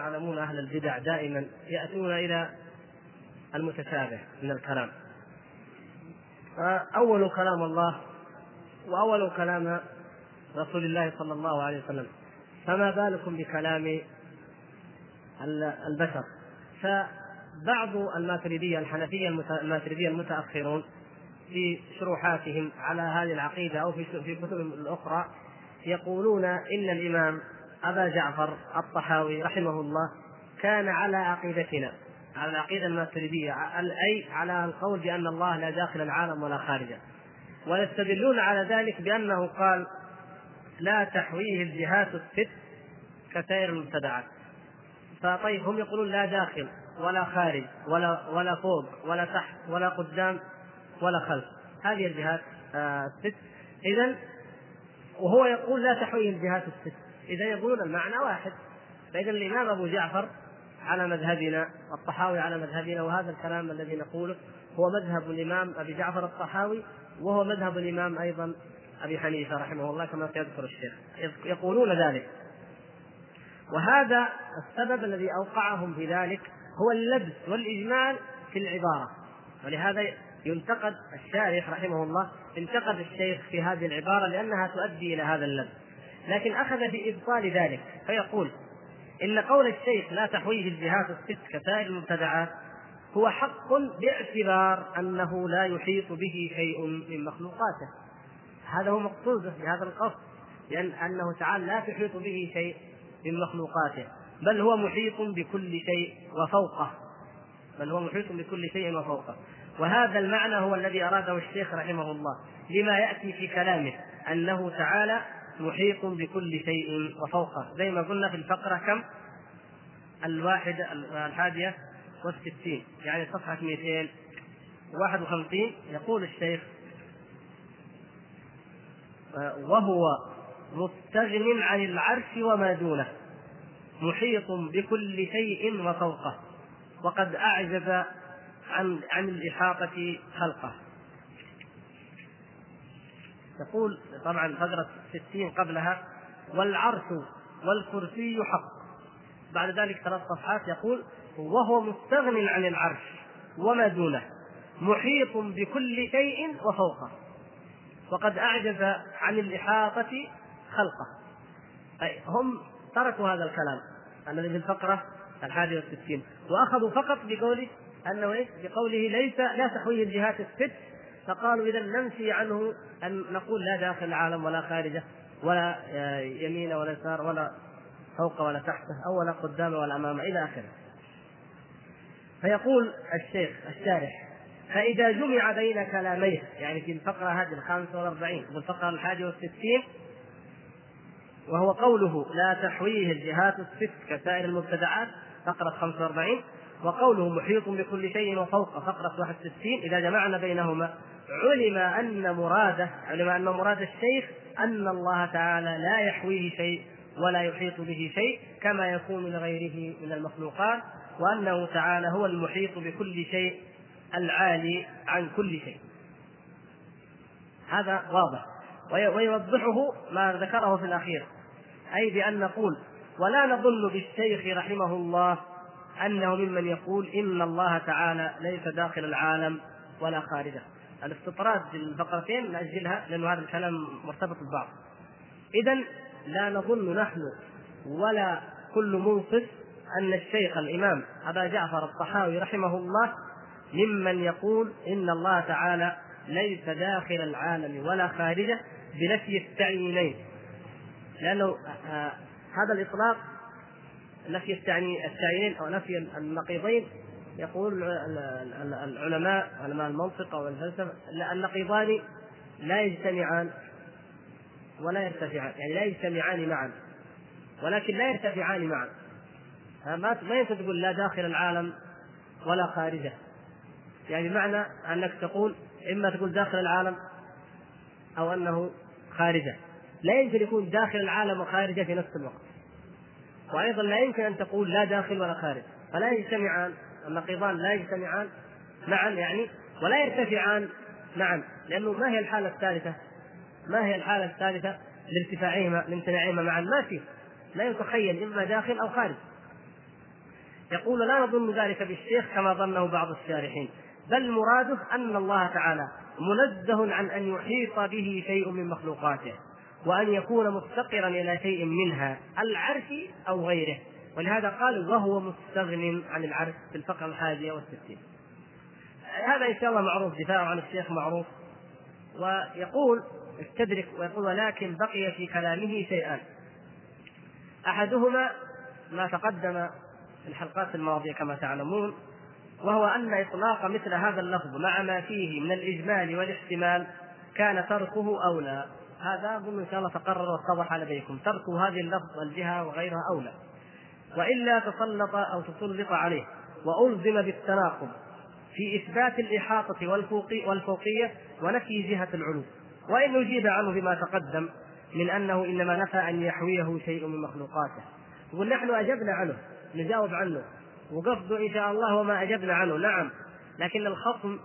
تعلمون أهل البدع دائما يأتون إلى المتشابه من الكلام. أول كلام الله وأول كلام رسول الله صلى الله عليه وسلم فما بالكم بكلام البشر؟ فبعض الماتريدية الحنفية الماتريدية المتأخرون في شروحاتهم على هذه العقيدة أو في كتبهم الأخرى يقولون إن الإمام أبا جعفر الطحاوي رحمه الله كان على عقيدتنا على العقيدة الماتريدية أي على القول بأن الله لا داخل العالم ولا خارجه. ويستدلون على ذلك بأنه قال لا تحويه الجهات الست كسائر المبتدعات فطيب هم يقولون لا داخل ولا خارج ولا ولا فوق ولا تحت ولا قدام ولا خلف. هذه الجهات آه، الست. اذا وهو يقول لا تحويه الجهات الست. إذا يقولون المعنى واحد. فإذا الإمام أبو جعفر على مذهبنا والطحاوي على مذهبنا وهذا الكلام الذي نقوله هو مذهب الإمام أبي جعفر الطحاوي وهو مذهب الإمام أيضا أبي حنيفة رحمه الله كما سيذكر الشيخ. يقولون ذلك. وهذا السبب الذي أوقعهم في ذلك هو اللبس والإجمال في العبارة. ولهذا ينتقد الشارح رحمه الله انتقد الشيخ في هذه العبارة لأنها تؤدي إلى هذا اللبس. لكن أخذ في ابطال ذلك فيقول إن قول الشيخ لا تحويه الجهات الست كسائر المبتدعات هو حق باعتبار أنه لا يحيط به شيء من مخلوقاته. هذا هو مقصوده في هذا القصد لأن أنه تعالى لا تحيط به شيء من مخلوقاته بل هو محيط بكل شيء وفوقه. بل هو محيط بكل شيء وفوقه. وهذا المعنى هو الذي أراده الشيخ رحمه الله لما يأتي في كلامه أنه تعالى محيط بكل شيء وفوقه. زي ما قلنا في الفقرة كم؟ الواحدة الحادية والستين. يعني صفحة 251 يقول الشيخ وهو مستغن عن العرش وما دونه محيط بكل شيء وفوقه وقد أعجز عن عن الإحاطة خلقه. يقول طبعا فقرة 60 قبلها والعرش والكرسي حق. بعد ذلك ثلاث صفحات يقول وهو مستغن عن العرش وما دونه محيط بكل شيء وفوقه. وقد أعجز عن الإحاطة خلقه. أي هم تركوا هذا الكلام الذي في الفقرة الحادية والستين. وأخذوا فقط بقوله أنه إيه؟ بقوله ليس لا تحويه الجهات الست فقالوا إذا ننفي عنه أن نقول لا داخل العالم ولا خارجه ولا يمين ولا يسار ولا فوق ولا تحته أو ولا قدام ولا أمامه إلى آخره. فيقول الشيخ الشارح فإذا جمع بين كلاميه يعني في الفقرة هذه الخامسة والأربعين والفقرة الحادية والستين وهو قوله لا تحويه الجهات الست كسائر المبتدعات فقرة 45 وقوله محيط بكل شيء وفوق فقرة 61 إذا جمعنا بينهما. علم أن مراده علم أن مراد الشيخ أن الله تعالى لا يحويه شيء ولا يحيط به شيء كما يكون لغيره من المخلوقات وأنه تعالى هو المحيط بكل شيء العالي عن كل شيء. هذا واضح. ويوضحه ما ذكره في الأخير. أي بأن نقول ولا نظن بالشيخ رحمه الله أنه ممن يقول إن الله تعالى ليس داخل العالم ولا خارجه. الاستطراد في الفقرتين نأجلها لأن هذا الكلام مرتبط ببعض إذا لا نظن نحن ولا كل منصف أن الشيخ الإمام أبا جعفر الطحاوي رحمه الله ممن يقول إن الله تعالى ليس داخل العالم ولا خارجه بنفي التعيينين لأنه آه، هذا الإطلاق نفي التعيينين أو نفي النقيضين يقول العلماء علماء المنطق والفلسفة النقيضان لا يجتمعان ولا يرتفعان يعني لا يجتمعان معا ولكن لا يرتفعان معا. ما ما تقول لا داخل العالم ولا خارجه. يعني بمعنى أنك تقول إما تقول داخل العالم أو أنه خارجه. لا يمكن يكون داخل العالم وخارجه في نفس الوقت. وأيضا لا يمكن أن تقول لا داخل ولا خارج فلا يجتمعان النقيضان لا يجتمعان معا يعني ولا يرتفعان معا لأنه ما هي الحالة الثالثة؟ ما هي الحالة الثالثة لارتفاعهما لامتناعهما معا؟ ما في لا يتخيل إما داخل أو خارج يقول لا نظن ذلك بالشيخ كما ظنه بعض الشارحين بل مراده أن الله تعالى منزه عن أن يحيط به شيء من مخلوقاته وأن يكون مفتقرا إلى شيء منها العرش أو غيره ولهذا قال وهو مستغن عن العرش في الفقرة الحادية والستين. هذا إن شاء الله معروف دفاعه عن الشيخ معروف. ويقول استدرك ويقول ولكن بقي في كلامه شيئان أحدهما ما تقدم في الحلقات الماضية كما تعلمون وهو أن إطلاق مثل هذا اللفظ مع ما فيه من الإجمال والاحتمال كان تركه أولى. هذا أظن إن شاء الله تقرر واتضح لديكم. ترك هذه اللفظ الجهة وغيرها أولى. وإلا تسلط أو تسلط عليه وألزم بالتناقض في إثبات الإحاطة والفوقية ونفي جهة العلو. وإن أجيب عنه بما تقدم من أنه إنما نفى أن يحويه شيء من مخلوقاته. يقول نحن أجبنا عنه نجاوب عنه. وقصده إن شاء الله وما أجبنا عنه. نعم لكن الخصم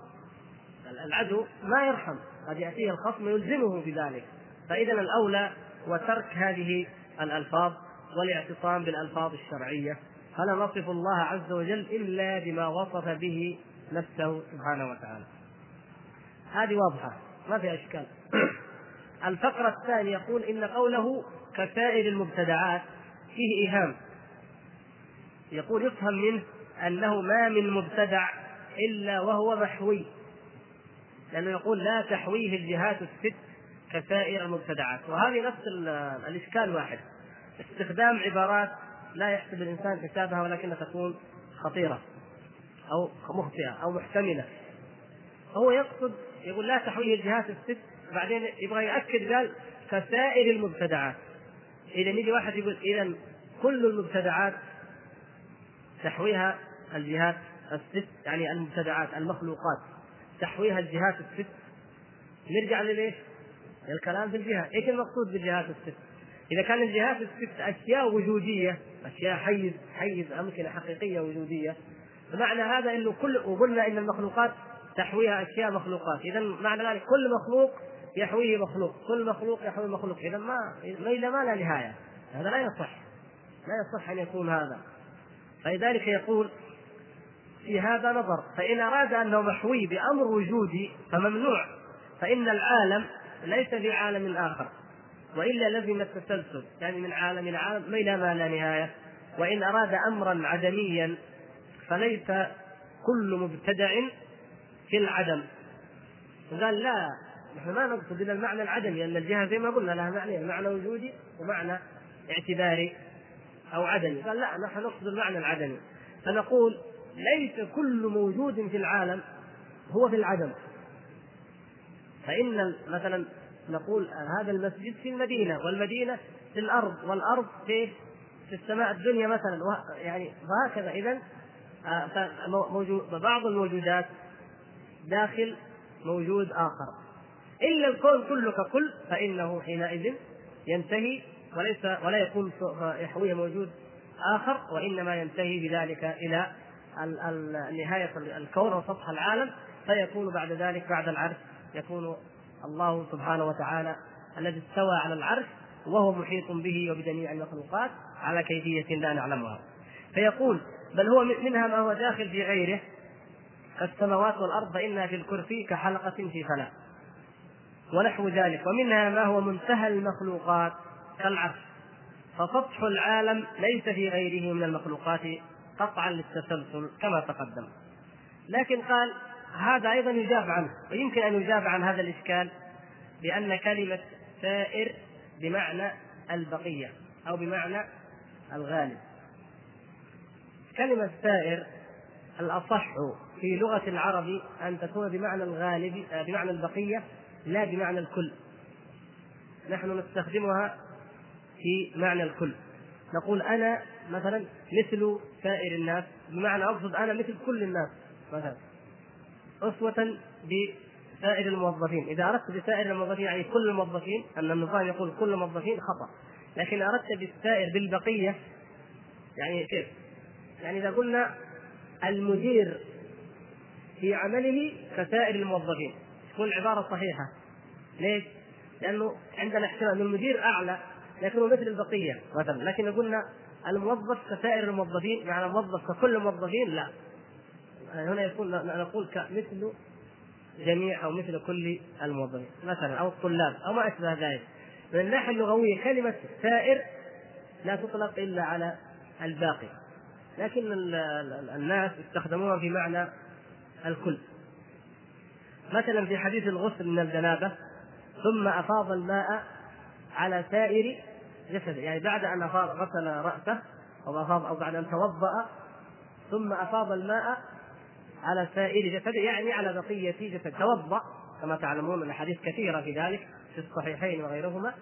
العدو ما يرحم. قد يأتيه الخصم يلزمه بذلك. فإذا الأولى وترك هذه الألفاظ والاعتصام بالألفاظ الشرعية فلا نصف الله عز وجل إلا بما وصف به نفسه سبحانه وتعالى. هذه واضحة ما في أشكال. الفقرة الثانية يقول إن قوله كسائر المبتدعات فيه إيهام. يقول يفهم منه أنه ما من مبتدع إلا وهو محوي. لأنه يقول لا تحويه الجهات الست كسائر المبتدعات. وهذه نفس الإشكال واحد. استخدام عبارات لا يحسب الإنسان حسابها ولكنها تكون خطيرة أو مخطئة أو محتملة هو يقصد يقول لا تحويه الجهات الست بعدين يبغى يأكد قال كسائر المبتدعات إذا يجي واحد يقول إذا كل المبتدعات تحويها الجهات الست يعني المبتدعات المخلوقات تحويها الجهات الست نرجع لليش؟ الكلام في الجهات، إيش المقصود بالجهات الست؟ إذا كان الجهات الست أشياء وجودية أشياء حيز حيز أمكنة حقيقية وجودية. فمعنى هذا أنه كل وقلنا أن المخلوقات تحويها أشياء مخلوقات. إذا معنى ذلك كل مخلوق يحويه مخلوق كل مخلوق يحوي مخلوق. إذا ما إذا ما لا نهاية. هذا لا يصح. لا يصح أن يكون هذا. فلذلك يقول في هذا نظر فإن أراد أنه محوي بأمر وجودي فممنوع. فإن العالم ليس في عالم آخر. وإلا لزم التسلسل. يعني من عالم إلى عالم إلى ما لا نهاية. وإن أراد أمرا عدميا فليس كل مبتدع في العدم. قال لا نحن ما نقصد الا المعنى العدمي لأن الجهة زي ما قلنا لها معنى معنى وجودي ومعنى اعتباري أو عدمي. قال لا نحن نقصد المعنى العدمي. فنقول ليس كل موجود في العالم هو في العدم. فإن مثلا نقول هذا المسجد في المدينة والمدينة في الأرض والأرض في في السماء الدنيا مثلا يعني وهكذا. إذا آه، بعض الموجودات داخل موجود آخر. إلا الكون كله ككل فإنه حينئذ ينتهي وليس ولا يكون يحويه موجود آخر وإنما ينتهي بذلك إلى نهاية الكون وسطح العالم فيكون بعد ذلك بعد العرش يكون الله سبحانه وتعالى الذي استوى على العرش وهو محيط به وبجميع المخلوقات على كيفية لا نعلمها. فيقول بل هو منها ما هو داخل في غيره كالسماوات والأرض فإنها في الكرسي كحلقة في فلاة ونحو ذلك ومنها ما هو منتهى المخلوقات كالعرش فسطح العالم ليس في غيره من المخلوقات قطعا للتسلسل كما تقدم. لكن قال هذا أيضا يجاب عنه ويمكن أن يجاب عن هذا الإشكال بأن كلمة سائر بمعنى البقية أو بمعنى الغالب. كلمة سائر الأصح في لغة العرب أن تكون بمعنى الغالب بمعنى البقية لا بمعنى الكل. نحن نستخدمها في معنى الكل. نقول أنا مثلا مثل سائر الناس بمعنى أقصد أنا مثل كل الناس مثلا. أسوة بسائر الموظفين، إذا أردت بسائر الموظفين يعني كل الموظفين أن النظام يقول كل الموظفين خطأ، لكن أردت بالسائر بالبقية يعني كيف؟ يعني إذا قلنا المدير في عمله كسائر الموظفين تكون العبارة صحيحة ليش؟ لأنه عندنا احتمال المدير أعلى لكنه مثل البقية مثلا لكن قلنا الموظف كسائر الموظفين يعني الموظف ككل الموظفين لا هنا يكون نقول مثل جميع أو مثل كل الموظفين. مثلا أو الطلاب أو ما أشبه ذلك. من الناحية اللغوية كلمة سائر لا تطلق إلا على الباقي. لكن الناس يستخدموها في معنى الكل. مثلا في حديث الغسل من الجنابة ثم أفاض الماء على سائر جسده. يعني بعد أن أفاض غسل رأسه أو أفاض أو بعد أن توضأ ثم أفاض الماء على سائر جسده يعني على بقية جسده توضأ كما تعلمون الاحاديث كثيرة في ذلك في الصحيحين وغيرهما.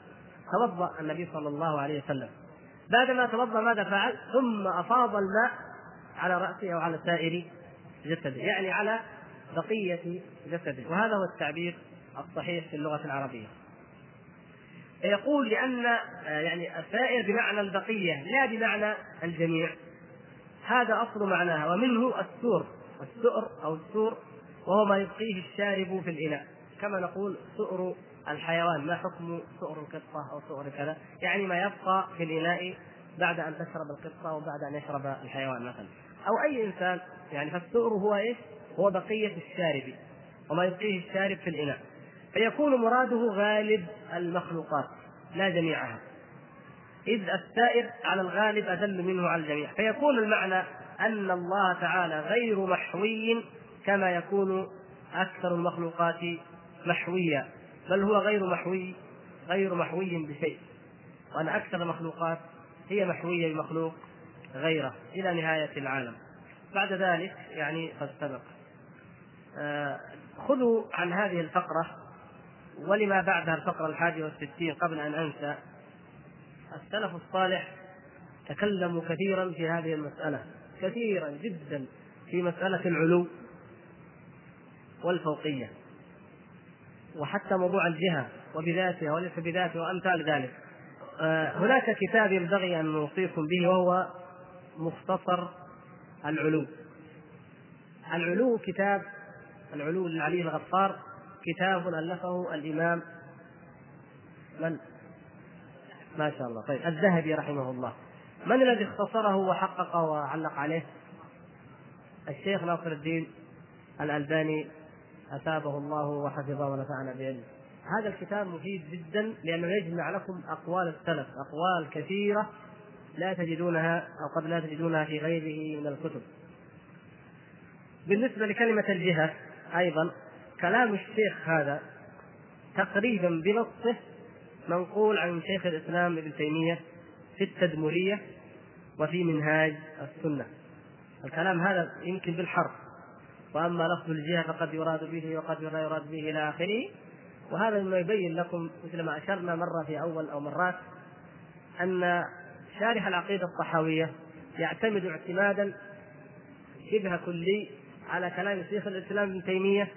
توضأ النبي صلى الله عليه وسلم. بعدما توضأ ماذا فعل؟ ثم أفاض الماء على رأسه أو على سائر جسده يعني على بقية جسده. وهذا هو التعبير الصحيح في اللغة العربية. يقول لأن يعني السائر بمعنى البقية لا بمعنى الجميع. هذا أصل معناها ومنه السور. السؤر أو السور وهو ما يبقيه الشارب في الإناء. كما نقول سؤر الحيوان ما حكم سؤر القطة أو سؤر كذا؟ يعني ما يبقى في الإناء بعد أن تشرب القطة أو بعد أن يشرب الحيوان مثلا. أو أي إنسان يعني فالسؤر هو إيش؟ هو بقية الشارب وما يبقيه الشارب في الإناء. فيكون مراده غالب المخلوقات لا جميعها. إذ السائر على الغالب أدل منه على الجميع. فيكون المعنى أن الله تعالى غير محوي كما يكون أكثر المخلوقات محويا. بل هو غير محوي غير محوي بشيء. وأن أكثر المخلوقات هي محوية بمخلوق غيره إلى نهاية العالم. بعد ذلك يعني قد سبق. آه خذوا عن هذه الفقرة ولما بعدها الفقرة الحادية والستين قبل أن أنسى. السلف الصالح تكلموا كثيرا في هذه المسألة. كثيرا جدا في مسألة العلو والفوقية وحتى موضوع الجهة وبذاتها وليس بذاتها وأمثال ذلك. آه، هناك كتاب ينبغي أن نوصيكم به وهو مختصر العلو العلو كتاب العلو للعلي الغفار كتاب ألفه الإمام من؟ ما شاء الله طيب. الذهبي رحمه الله. من الذي اختصره وحقق وعلق عليه؟ الشيخ ناصر الدين الألباني أثابه الله وحفظه ونفعنا بعلمه هذا الكتاب مفيد جدا لأنه يجمع لكم أقوال السلف أقوال كثيرة لا تجدونها أو قد لا تجدونها في غيره من الكتب بالنسبة لكلمة الجهة أيضا كلام الشيخ هذا تقريبا بنصه منقول عن شيخ الإسلام ابن تيمية في التدمريه وفي منهاج السنة. الكلام هذا يمكن بالحرف. وأما لفظ الجهة فقد يراد به وقد لا يراد به إلى آخره. وهذا مما يبين لكم مثل ما أشرنا مرة في أول أو مرات أن شارح العقيدة الطحاوية يعتمد اعتمادا شبه كلي على كلام شيخ الإسلام ابن تيمية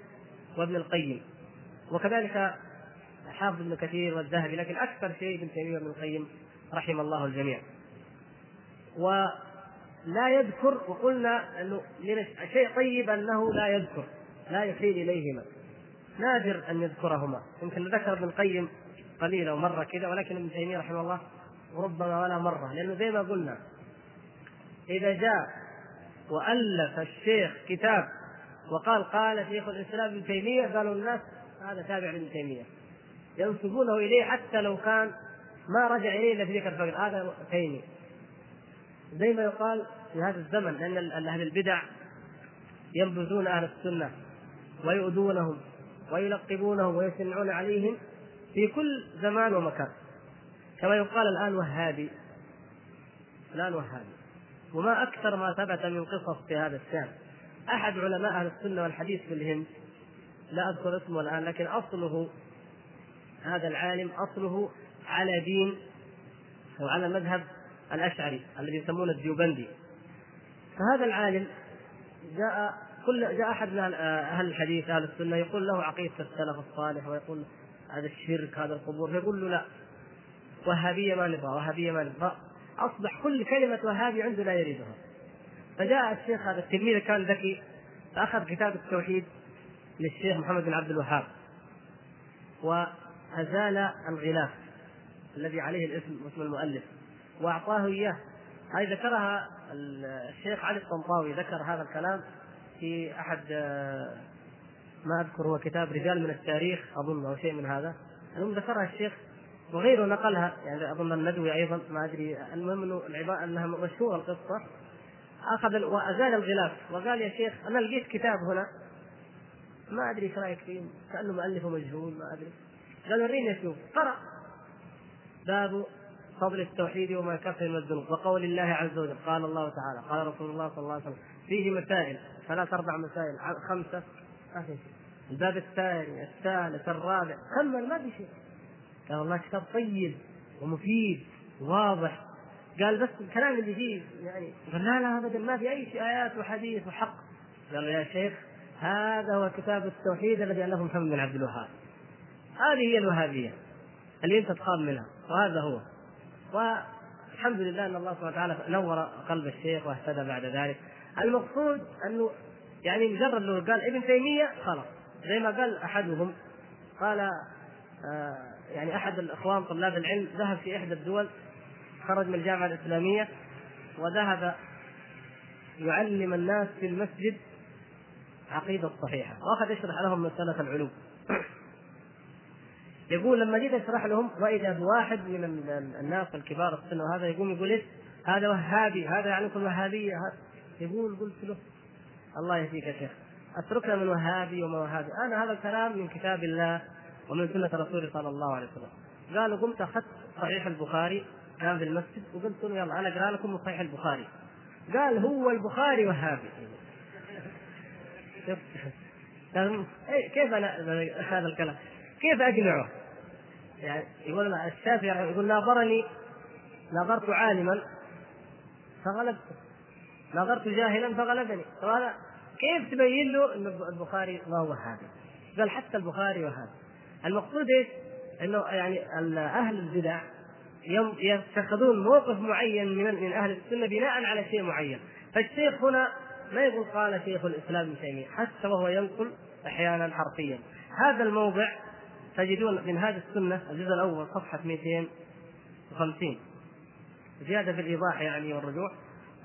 وابن القيم. وكذلك حافظ ابن كثير والذهبي لكن أكثر شيء ابن تيمية وابن القيم رحم الله الجميع. ولا يذكر وقلنا انه من شيء طيب أنه لا يذكر لا يحيل إليهما. نادر أن يذكرهما. يمكن ذكر ابن القيم قليلا ومرة كذا ولكن ابن تيمية رحمه الله ربما ولا مرة لأنه زي ما قلنا إذا جاء وألف الشيخ كتاب وقال قال شيخ الإسلام ابن تيمية قالوا الناس هذا تابع لابن تيمية. ينسبونه إليه حتى لو كان ما رجع إليه إلا في ذكر الفقر. هذا تيمي. زي ما يقال في هذا الزمن لأن أهل البدع ينبذون أهل السنة ويؤذونهم ويلقبونهم ويشنعون عليهم في كل زمان ومكان. كما يقال الآن وهابي. الآن وهابي. وما أكثر ما ثبت من قصص في هذا الشأن. أحد علماء أهل السنة والحديث في الهند لا أذكر اسمه الآن لكن أصله هذا العالم أصله على دين أو على مذهب الأشعري الذي يسمونه الديوبندي. فهذا العالم جاء كل جاء أحد من أهل الحديث أهل السنة يقول له عقيدة السلف الصالح ويقول هذا الشرك هذا القبور فيقول له لا. وهابية ما نبغى وهابية ما نبغى. أصبح كل كلمة وهابي عنده لا يريدها. فجاء الشيخ هذا التلميذ كان ذكي فأخذ كتاب التوحيد للشيخ محمد بن عبد الوهاب وأزال الغلاف. الذي عليه الاسم اسم المؤلف وأعطاه إياه. هذه ذكرها الشيخ علي الطنطاوي ذكر هذا الكلام في أحد ما أذكر هو كتاب رجال من التاريخ أظن أو شيء من هذا. المهم ذكرها الشيخ وغيره نقلها يعني أظن الندوي أيضا ما أدري. المهم إنه أنها مشهورة القصة. أخذ وأزال الغلاف وقال يا شيخ أنا لقيت كتاب هنا. ما أدري إيش رأيك فيه؟ كأنه مؤلفه مجهول ما أدري. قال وريني أشوف قرأ. باب فضل التوحيد وما كفر من الذنوب وقول الله عز وجل قال الله تعالى قال رسول الله صلى الله عليه وسلم فيه مسائل ثلاث أربع مسائل خمسة ما في شيء. الباب الثاني الثالث الرابع كمل ما في شيء. قال والله كتاب طيب ومفيد واضح قال بس الكلام اللي فيه يعني قال لا لا ابدا ما في أي آيات وحديث وحق. قال يا شيخ هذا هو كتاب التوحيد الذي الفه محمد بن عبد الوهاب. هذه هي الوهابية. اللي انت تخاف منها. وهذا هو. والحمد لله ان الله سبحانه وتعالى نور قلب الشيخ واهتدى بعد ذلك. المقصود أنه يعني مجرد لو قال ابن تيمية خلاص. زي ما قال أحدهم قال آه يعني أحد الإخوان طلاب العلم ذهب في إحدى الدول خرج من الجامعة الإسلامية وذهب يعلم الناس في المسجد عقيدة صحيحة. وأخذ يشرح لهم مسألة العلو يقول لما جيت أشرح لهم وإذا واحد من الناس الكبار السن وهذا يقوم يقول إيش؟ هذا وهابي هذا يعنيكم وهابيه يقول قلت له الله يهديك يا شيخ. أتركنا من وهابي وما وهابي. أنا هذا الكلام من كتاب الله ومن سنة رسوله صلى الله عليه وسلم. قالوا قمت أخذت صحيح البخاري كان في المسجد وقلت له يلا أنا أقرأ لكم صحيح البخاري. قال هو البخاري وهابي. إيه، كيف أنا هذا الكلام؟ كيف اقنعه؟ يعني يقول الشافعي يقول ناظرني ناظرت عالما فغلبت ناظرت جاهلا فغلبني فهذا كيف تبين له ان البخاري ما هو هذا؟ قال حتى البخاري وهذا المقصود إيش؟ إنه يعني أهل البدع يتخذون موقف معين من من أهل السنة بناء على شيء معين فالشيخ هنا ما يقول قال شيخ الإسلام ابن تيمية حتى وهو ينقل أحيانا حرفيا هذا الموضع تجدون من هذه السنة الجزء الأول صفحة 250 زيادة في الإيضاح يعني والرجوع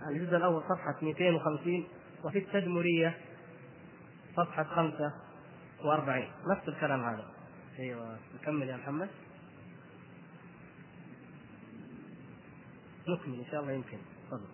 الجزء الأول صفحة 250 وفي التدمرية صفحة 45 نفس الكلام هذا. أيوه نكمل يا محمد. نكمل إن شاء الله يمكن. تفضل.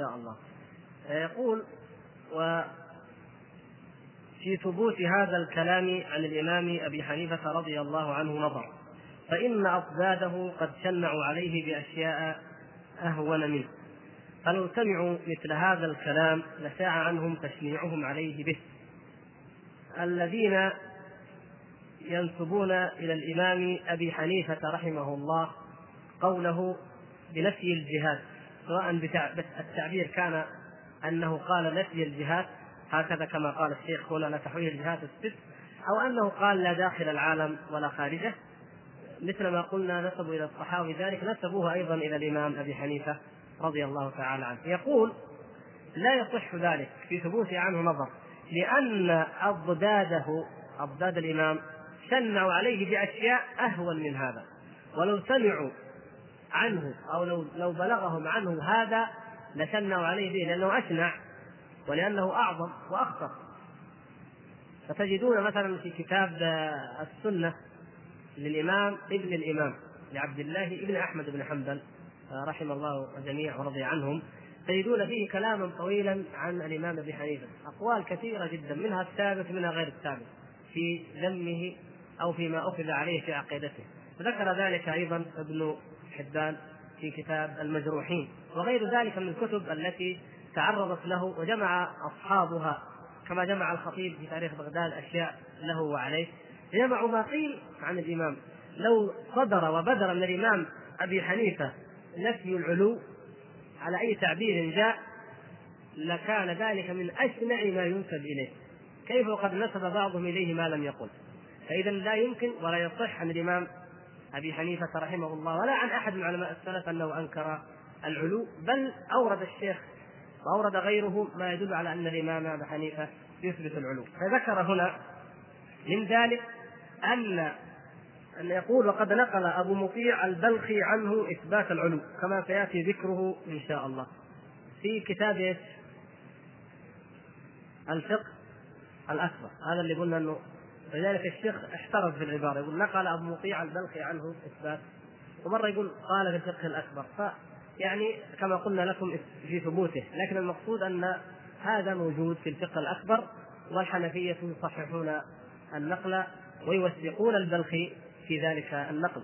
شاء الله. يقول و في ثبوت هذا الكلام عن الإمام أبي حنيفة رضي الله عنه نظر فإن أضداده قد شنعوا عليه بأشياء أهون منه. فلو سمعوا مثل هذا الكلام لشاع عنهم تشنيعهم عليه به. الذين ينسبون إلى الإمام أبي حنيفة رحمه الله قوله بنفي الجهاد سواء التعبير كان أنه قال نفي الجهاد هكذا كما قال الشيخ هنا لا تحويه الجهات الست أو أنه قال لا داخل العالم ولا خارجه. مثل ما قلنا نسبوا إلى الصحابي ذلك نسبوه أيضا إلى الإمام أبي حنيفة رضي الله تعالى عنه. يقول لا يصح ذلك في ثبوت عنه نظر لأن أضداده أضداد الإمام شنعوا عليه بأشياء أهون من هذا. ولو سمعوا عنه أو لو لو بلغهم عنه هذا لشنعوا عليه به لأنه أشنع ولأنه أعظم وأخطر. فتجدون مثلا في كتاب السنة للإمام ابن الإمام لعبد الله ابن أحمد بن حنبل رحم الله الجميع ورضي عنهم. تجدون فيه كلاما طويلا عن الإمام أبي حنيفة. أقوال كثيرة جدا منها الثابت منها غير الثابت في ذمه أو فيما أخذ عليه في عقيدته. ذكر ذلك أيضا ابن حبان في كتاب المجروحين وغير ذلك من الكتب التي تعرضت له وجمع أصحابها كما جمع الخطيب في تاريخ بغداد أشياء له وعليه. جمعوا ما قيل عن الإمام. لو صدر وبدر من الإمام أبي حنيفة نفي العلو على أي تعبير جاء لكان ذلك من أشنع ما ينسب إليه. كيف وقد نسب بعضهم إليه ما لم يقل؟ فإذا لا يمكن ولا يصح عن الإمام أبي حنيفة رحمه الله ولا عن أحد من علماء السلف أنه أنكر العلو بل أورد الشيخ وأورد غيره ما يدل على أن الإمام أبي حنيفة يثبت العلو. فذكر هنا من ذلك أن أن يقول وقد نقل أبو مطيع البلخي عنه إثبات العلو كما سيأتي ذكره إن شاء الله. في كتاب؟ الفقه الأكبر. هذا اللي قلنا أنه لذلك الشيخ احترز في العبارة يقول نقل أبو مطيع البلخي عنه إثبات. ومرة يقول قال في الفقه الأكبر. يعني كما قلنا لكم في ثبوته. لكن المقصود أن هذا موجود في الفقه الأكبر والحنفية يصححون النقل ويوثقون البلخي في ذلك النقل.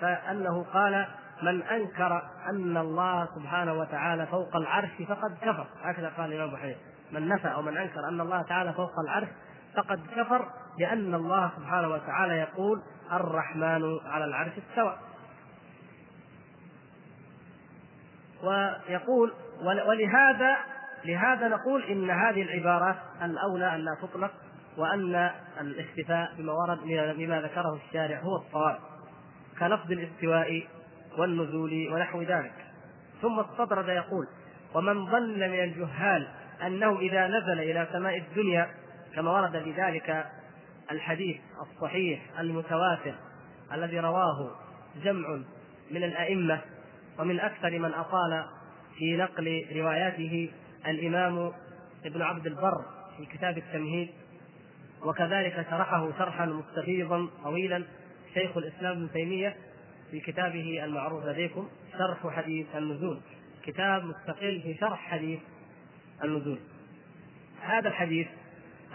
فأنه قال من أنكر أن الله سبحانه وتعالى فوق العرش فقد كفر. هكذا قال الإمام ابو من نفى أو من أنكر أن الله تعالى فوق العرش فقد كفر لأن الله سبحانه وتعالى يقول الرحمن على العرش استوى. ويقول ولهذا لهذا نقول إن هذه العبارات الأولى أن لا تطلق وأن الاكتفاء بما ورد بما ذكره الشارع هو الصواب كلفظ الاستواء والنزول ونحو ذلك. ثم استطرد يقول ومن ظن من الجهال أنه إذا نزل إلى سماء الدنيا كما ورد بذلك الحديث الصحيح المتواتر الذي رواه جمع من الأئمة ومن أكثر من أطال في نقل رواياته الإمام ابن عبد البر في كتاب التمهيد وكذلك شرحه شرحا مستفيضا طويلا شيخ الإسلام ابن تيمية في كتابه المعروف لديكم شرح حديث النزول. كتاب مستقل في شرح حديث النزول. هذا الحديث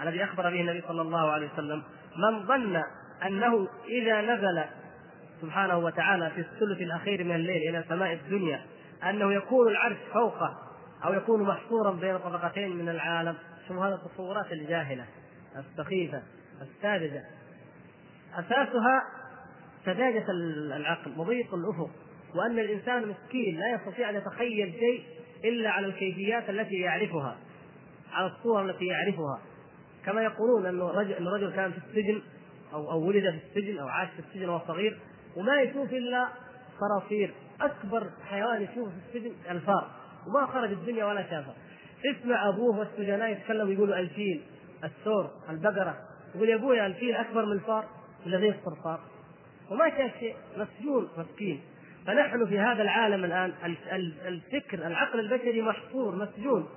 الذي أخبر به النبي صلى الله عليه وسلم من ظن أنه إذا نزل سبحانه وتعالى في الثلث الأخير من الليل إلى سماء الدنيا أنه يكون العرش فوقه أو يكون محصورا بين طبقتين من العالم ثم هذه التصورات الجاهلة السخيفة الساذجة. أساسها سذاجة العقل وضيق الأفق وأن الإنسان مسكين لا يستطيع أن يتخيل شيء إلا على الكيفيات التي يعرفها على الصور التي يعرفها. كما يقولون أنه رجل, رجل كان في السجن أو أو ولد في السجن أو عاش في السجن وهو صغير وما يشوف إلا صراصير. أكبر حيوان يشوفه في السجن الفار وما خرج الدنيا ولا شافه. اسمع أبوه والسجناء يتكلموا يقولوا الفيل الثور البقرة. يقول يا أبوي الفيل أكبر من الفار ولا زي الصرصار وما شاف شيء مسجون مسكين. فنحن في هذا العالم الآن الفكر العقل البشري محصور مسجون.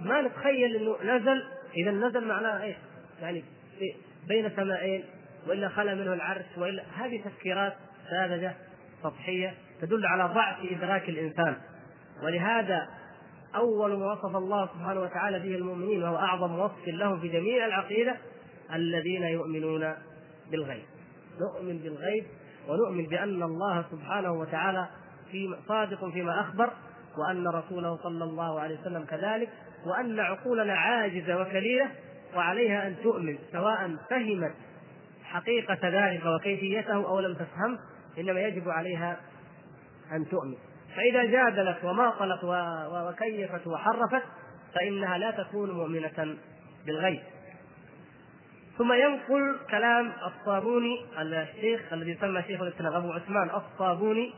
ما نتخيل إنه نزل إذا نزل معناه إيش؟ يعني بين سماءين وإلا خلا منه العرش وإلا هذه تفكيرات ساذجة سطحية تدل على ضعف إدراك الإنسان ولهذا أول ما وصف الله سبحانه وتعالى به المؤمنين وهو أعظم وصف لهم في جميع العقيدة الذين يؤمنون بالغيب نؤمن بالغيب ونؤمن بأن الله سبحانه وتعالى في صادق فيما أخبر وأن رسوله صلى الله عليه وسلم كذلك وأن عقولنا عاجزة وكليلة وعليها أن تؤمن سواء فهمت حقيقة ذلك وكيفيته أو لم تفهم إنما يجب عليها أن تؤمن. فإذا جادلت وماطلت وكيفت وحرفت فإنها لا تكون مؤمنة بالغيب. ثم ينقل كلام الصابوني الشيخ الذي يسمى شيخ الإسلام أبو عثمان الصابوني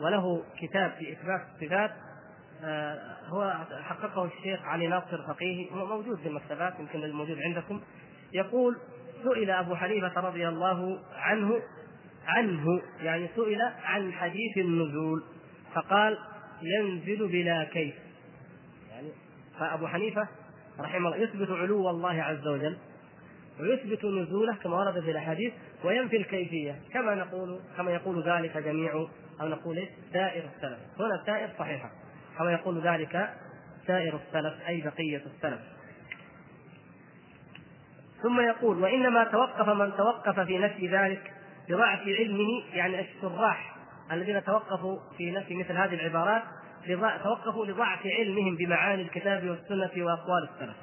وله كتاب في إثبات الصفات. هو حققه الشيخ علي ناصر فقيه موجود في المكتبات يمكن الموجود عندكم. يقول سئل أبو حنيفه رضي الله عنه عنه يعني سئل عن حديث النزول فقال ينزل بلا كيف. يعني فأبو حنيفة رحمه الله يثبت علو الله عز وجل ويثبت نزوله كما ورد في الأحاديث وينفي الكيفية. كما نقول كما يقول ذلك جميع أو نقول؟ سائر السلف. هنا سائر صحيحة. كما يقول ذلك سائر السلف أي بقية السلف. ثم يقول وإنما توقف من توقف في نفي ذلك بضعف علمه يعني الشراح الذين توقفوا في نفي مثل هذه العبارات توقفوا لضعف علمهم بمعاني الكتاب والسنة وأقوال السلف.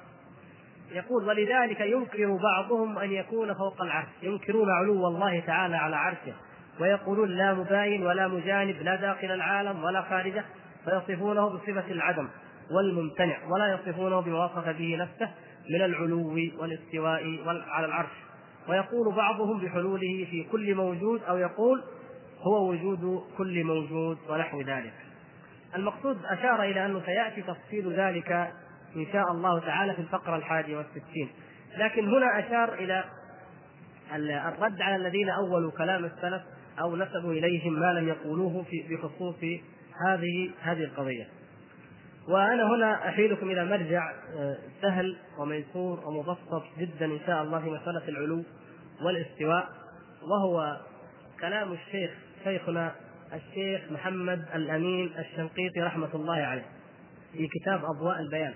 يقول ولذلك ينكر بعضهم أن يكون فوق العرش ينكرون علو الله تعالى على عرشه ويقولون لا مباين ولا مجانب لا داخل العالم ولا خارجه. فيصفونه بصفة العدم والممتنع ولا يصفونه بما وصف به نفسه من العلو والاستواء على العرش. ويقول بعضهم بحلوله في كل موجود أو يقول هو وجود كل موجود ونحو ذلك. المقصود أشار إلى أنه سيأتي تفصيل ذلك إن شاء الله تعالى في الفقرة الحادية والستين. لكن هنا أشار إلى الرد على الذين أولوا كلام السلف أو نسبوا إليهم ما لم يقولوه في بخصوص هذه هذه القضية. وأنا هنا احيلكم إلى مرجع آه، سهل وميسور ومبسط جدا إن شاء الله في مسألة العلو والاستواء وهو كلام الشيخ شيخنا الشيخ محمد الأمين الشنقيطي رحمة الله عليه في كتاب أضواء البيان.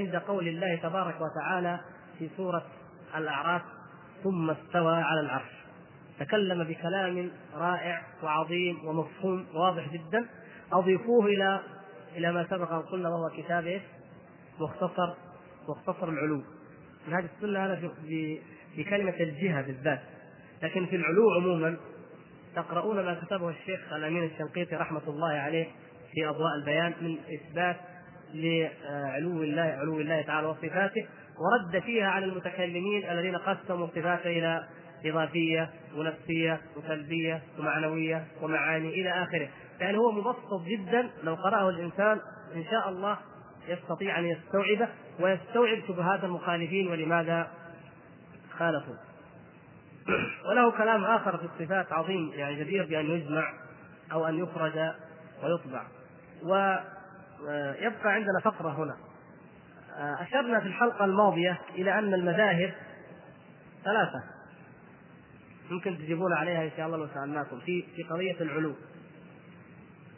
عند قول الله تبارك وتعالى في سورة الأعراف ثم استوى على العرش تكلم بكلام رائع وعظيم ومفهوم واضح جدا. أضيفوه إلى إلى ما سبق ان قلنا وهو كتاب؟ مختصر مختصر العلو هذه السنة هذا كلمة الجهة بالذات. لكن في العلو عموما تقرؤون ما كتبه الشيخ الأمين الشنقيطي رحمة الله عليه في أضواء البيان من إثبات لعلو الله علو الله تعالى وصفاته ورد فيها على المتكلمين الذين قسموا صفاته إلى إضافية ونفسية وسلبية ومعنوية ومعاني إلى آخره. يعني هو مبسط جدا لو قرأه الإنسان إن شاء الله يستطيع أن يستوعبه ويستوعب شبهات المخالفين ولماذا خالفوا. وله كلام آخر في الصفات عظيم يعني جدير بأن يجمع أو أن يخرج ويطبع. ويبقى عندنا فقرة هنا. أشرنا في الحلقة الماضية إلى أن المذاهب ثلاثة. يمكن تجيبون عليها إن شاء الله لو سألناكم. في في قضية العلو.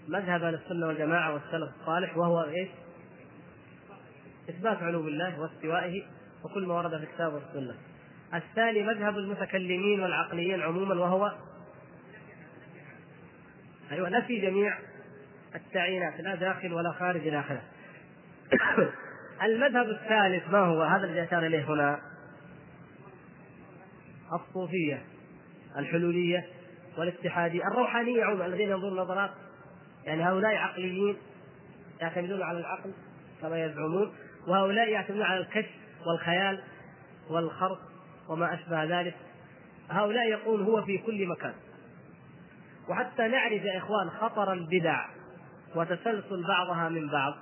مذهب أهل السنة والجماعة والسلف الصالح وهو إيش؟ إثبات علو الله واستوائه وكل ما ورد في الكتاب والسنة. الثاني مذهب المتكلمين والعقليين عموما وهو أيوه نفي جميع التعيينات لا داخل ولا خارج إلى آخره. المذهب الثالث ما هو؟ هذا الذي أشار إليه هنا الصوفية الحلولية والاتحادية الروحانية عموما الذين ينظرون نظرات يعني هؤلاء عقليين يعتمدون على العقل كما يزعمون وهؤلاء يعتمدون على الكشف والخيال والخرق وما أشبه ذلك. هؤلاء يقول هو في كل مكان. وحتى نعرف يا إخوان خطر البدع وتسلسل بعضها من بعض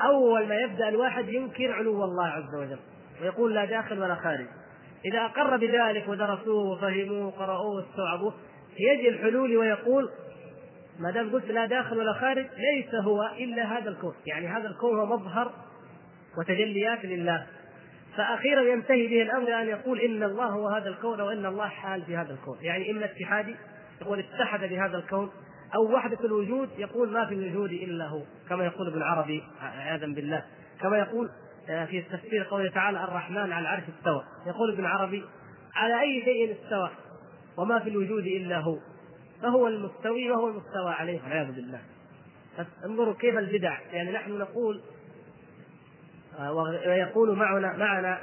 أول ما يبدأ الواحد ينكر علو الله عز وجل ويقول لا داخل ولا خارج. إذا أقر بذلك ودرسوه وفهموه وقرأوه واستوعبوه يجي الحلول ويقول ما دام قلت لا داخل ولا خارج ليس هو إلا هذا الكون، يعني هذا الكون هو مظهر وتجليات لله. فاخيرا ينتهي به الأمر أن يقول إن الله هو هذا الكون وإن الله حال في هذا الكون، يعني إما اتحادي يقول اتحد بهذا الكون أو وحدة الوجود يقول ما في الوجود إلا هو، كما يقول ابن عربي عياذا بالله، كما يقول آه، في تفسير قوله تعالى الرحمن على العرش استوى، يقول ابن عربي على أي شيء استوى؟ وما في الوجود إلا هو. فهو المستوي وهو المستوى عليه والعياذ بالله. انظروا كيف البدع. يعني نحن نقول آه، ويقول معنا معنا